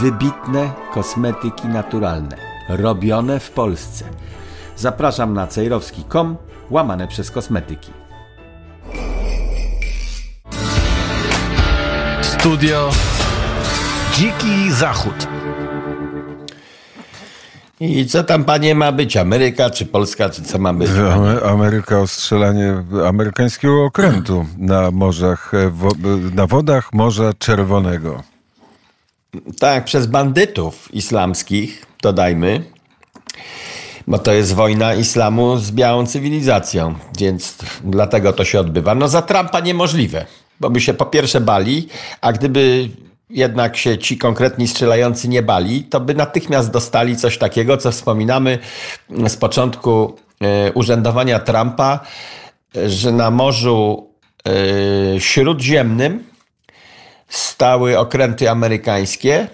wybitne kosmetyki naturalne, robione w Polsce. Zapraszam na cejrowski.com, łamane przez kosmetyki. Studio Dziki Zachód. I co tam, panie, ma być? Ameryka czy Polska, czy co ma być? Ame- Ameryka o strzelanie amerykańskiego okrętu na morzach, e, wo, na wodach Morza Czerwonego. Tak, przez bandytów islamskich, dodajmy, bo to jest wojna islamu z białą cywilizacją, więc dlatego to się odbywa. No za Trumpa niemożliwe, bo by się po pierwsze bali, a gdyby jednak się ci konkretni strzelający nie bali, to by natychmiast dostali coś takiego, co wspominamy z początku e, urzędowania Trumpa, że na Morzu e, Śródziemnym stały okręty amerykańskie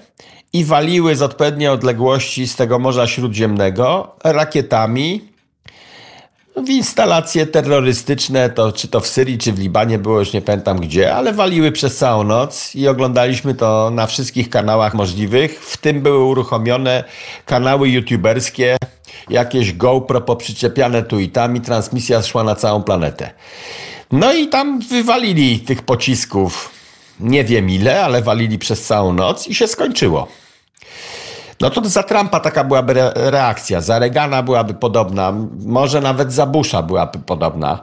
i waliły z odpowiedniej odległości z tego Morza Śródziemnego rakietami w instalacje terrorystyczne, to czy to w Syrii, czy w Libanie było, już nie pamiętam gdzie, ale waliły przez całą noc i oglądaliśmy to na wszystkich kanałach możliwych. W tym były uruchomione kanały youtuberskie, jakieś GoPro poprzyczepiane tu i tam i transmisja szła na całą planetę. No i tam wywalili tych pocisków nie wiem ile, ale walili przez całą noc i się skończyło. No to za Trumpa taka byłaby re- reakcja, za Reagana byłaby podobna, może nawet za Busha byłaby podobna.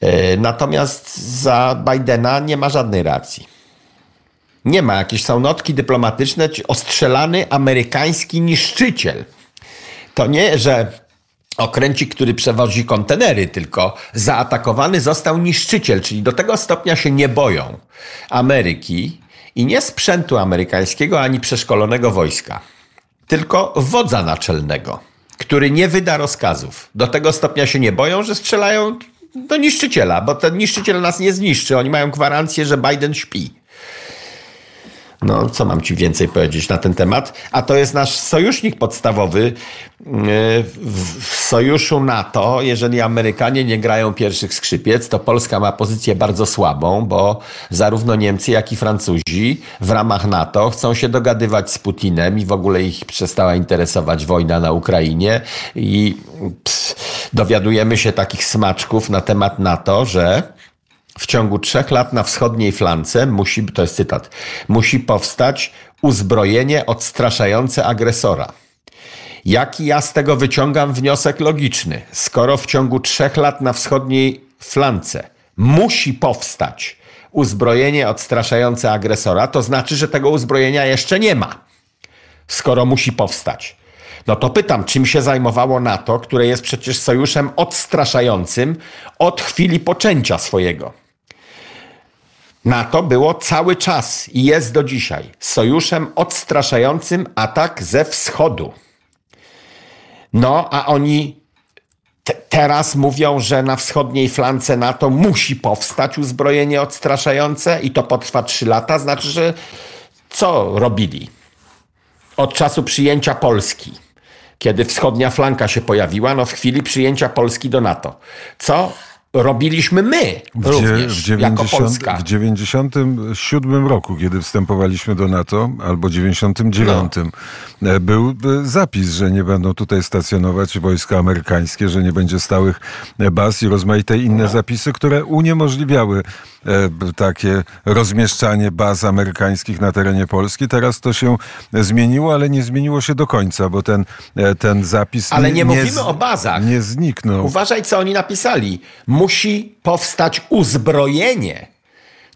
Yy, Natomiast za Bidena nie ma żadnej reakcji. Nie ma. Jakieś są notki dyplomatyczne, czy ostrzelany amerykański niszczyciel. To nie, że okręcik, który przewozi kontenery, tylko zaatakowany został niszczyciel, czyli do tego stopnia się nie boją Ameryki i nie sprzętu amerykańskiego ani przeszkolonego wojska, tylko wodza naczelnego, który nie wyda rozkazów. Do tego stopnia się nie boją, że strzelają do niszczyciela, bo ten niszczyciel nas nie zniszczy. Oni mają gwarancję, że Biden śpi. No, co mam ci więcej powiedzieć na ten temat? A to jest nasz sojusznik podstawowy yy, w sojuszu NATO. Jeżeli Amerykanie nie grają pierwszych skrzypiec, to Polska ma pozycję bardzo słabą, bo zarówno Niemcy, jak i Francuzi w ramach NATO chcą się dogadywać z Putinem i w ogóle ich przestała interesować wojna na Ukrainie. I dowiadujemy się takich smaczków na temat NATO, że w ciągu trzech lat na wschodniej flance musi, to jest cytat, musi powstać uzbrojenie odstraszające agresora. Jaki ja z tego wyciągam wniosek logiczny? Skoro w ciągu trzech lat na wschodniej flance musi powstać uzbrojenie odstraszające agresora, to znaczy, że tego uzbrojenia jeszcze nie ma. Skoro musi powstać. No to pytam, czym się zajmowało NATO, które jest przecież sojuszem odstraszającym od chwili poczęcia swojego. NATO było cały czas i jest do dzisiaj sojuszem odstraszającym atak ze wschodu. No, a oni te, teraz mówią, że na wschodniej flance NATO musi powstać uzbrojenie odstraszające i to potrwa trzy lata. Znaczy, że co robili? Od czasu przyjęcia Polski, kiedy wschodnia flanka się pojawiła, no w chwili przyjęcia Polski do NATO. Co robiliśmy my W, również, w, jako 90, Polska? w 97 roku, kiedy wstępowaliśmy do NATO, albo 99, No. e, był e, zapis, że nie będą tutaj stacjonować wojska amerykańskie, że nie będzie stałych e, baz i rozmaite No. inne zapisy, które uniemożliwiały takie rozmieszczanie baz amerykańskich na terenie Polski. Teraz to się zmieniło, ale nie zmieniło się do końca, bo ten, ten zapis Ale nie mówimy z- o bazach. Nie zniknął. Uważaj, co oni napisali. Musi powstać uzbrojenie.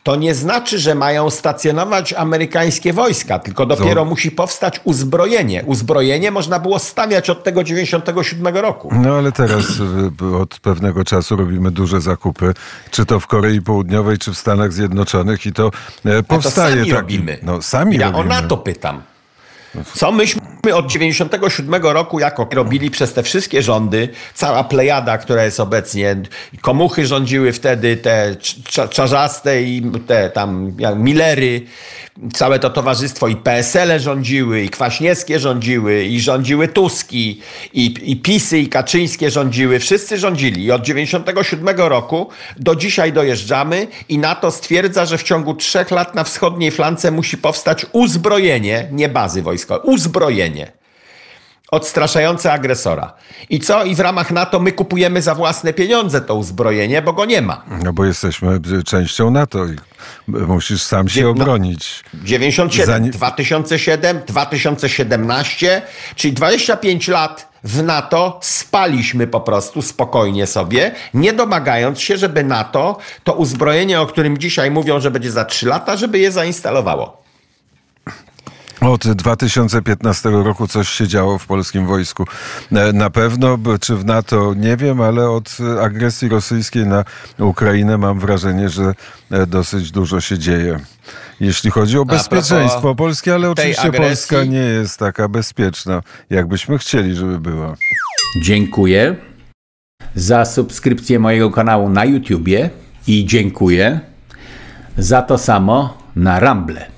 To nie znaczy, że mają stacjonować amerykańskie wojska, tylko dopiero musi powstać uzbrojenie. Uzbrojenie można było stawiać od tego 97 roku. No ale teraz y, od pewnego czasu robimy duże zakupy, czy to w Korei Południowej, czy w Stanach Zjednoczonych i to e, A to powstaje sami taki... robimy. No sami ja robimy. o NATO pytam. Co myśmy od 97 roku jako robili przez te wszystkie rządy, cała plejada, która jest obecnie, komuchy rządziły wtedy, te czarzaste i te tam jak Millery, całe to towarzystwo i PSL-e rządziły, i Kwaśniewskie rządziły, i rządziły Tuski, i, i PiSy, i Kaczyńskie rządziły, wszyscy rządzili. I od 97 roku do dzisiaj dojeżdżamy i NATO stwierdza, że w ciągu trzech lat na wschodniej flance musi powstać uzbrojenie, nie bazy wojskowe, uzbrojenie odstraszające agresora. I co? I w ramach NATO my kupujemy za własne pieniądze to uzbrojenie, bo go nie ma. No bo jesteśmy częścią NATO i musisz sam się obronić. 97, Zanim... 2007, 2017, czyli 25 lat w NATO spaliśmy po prostu spokojnie sobie, nie domagając się, żeby NATO to uzbrojenie, o którym dzisiaj mówią, że będzie za 3 lata, żeby je zainstalowało. Od 2015 roku coś się działo w polskim wojsku. E, na pewno, czy w NATO, nie wiem, ale od agresji rosyjskiej na Ukrainę mam wrażenie, że e, dosyć dużo się dzieje. Jeśli chodzi o bezpieczeństwo Polski, ale oczywiście agresji... Polska nie jest taka bezpieczna, jakbyśmy chcieli, żeby była. Dziękuję za subskrypcję mojego kanału na YouTubie i dziękuję za to samo na Ramble.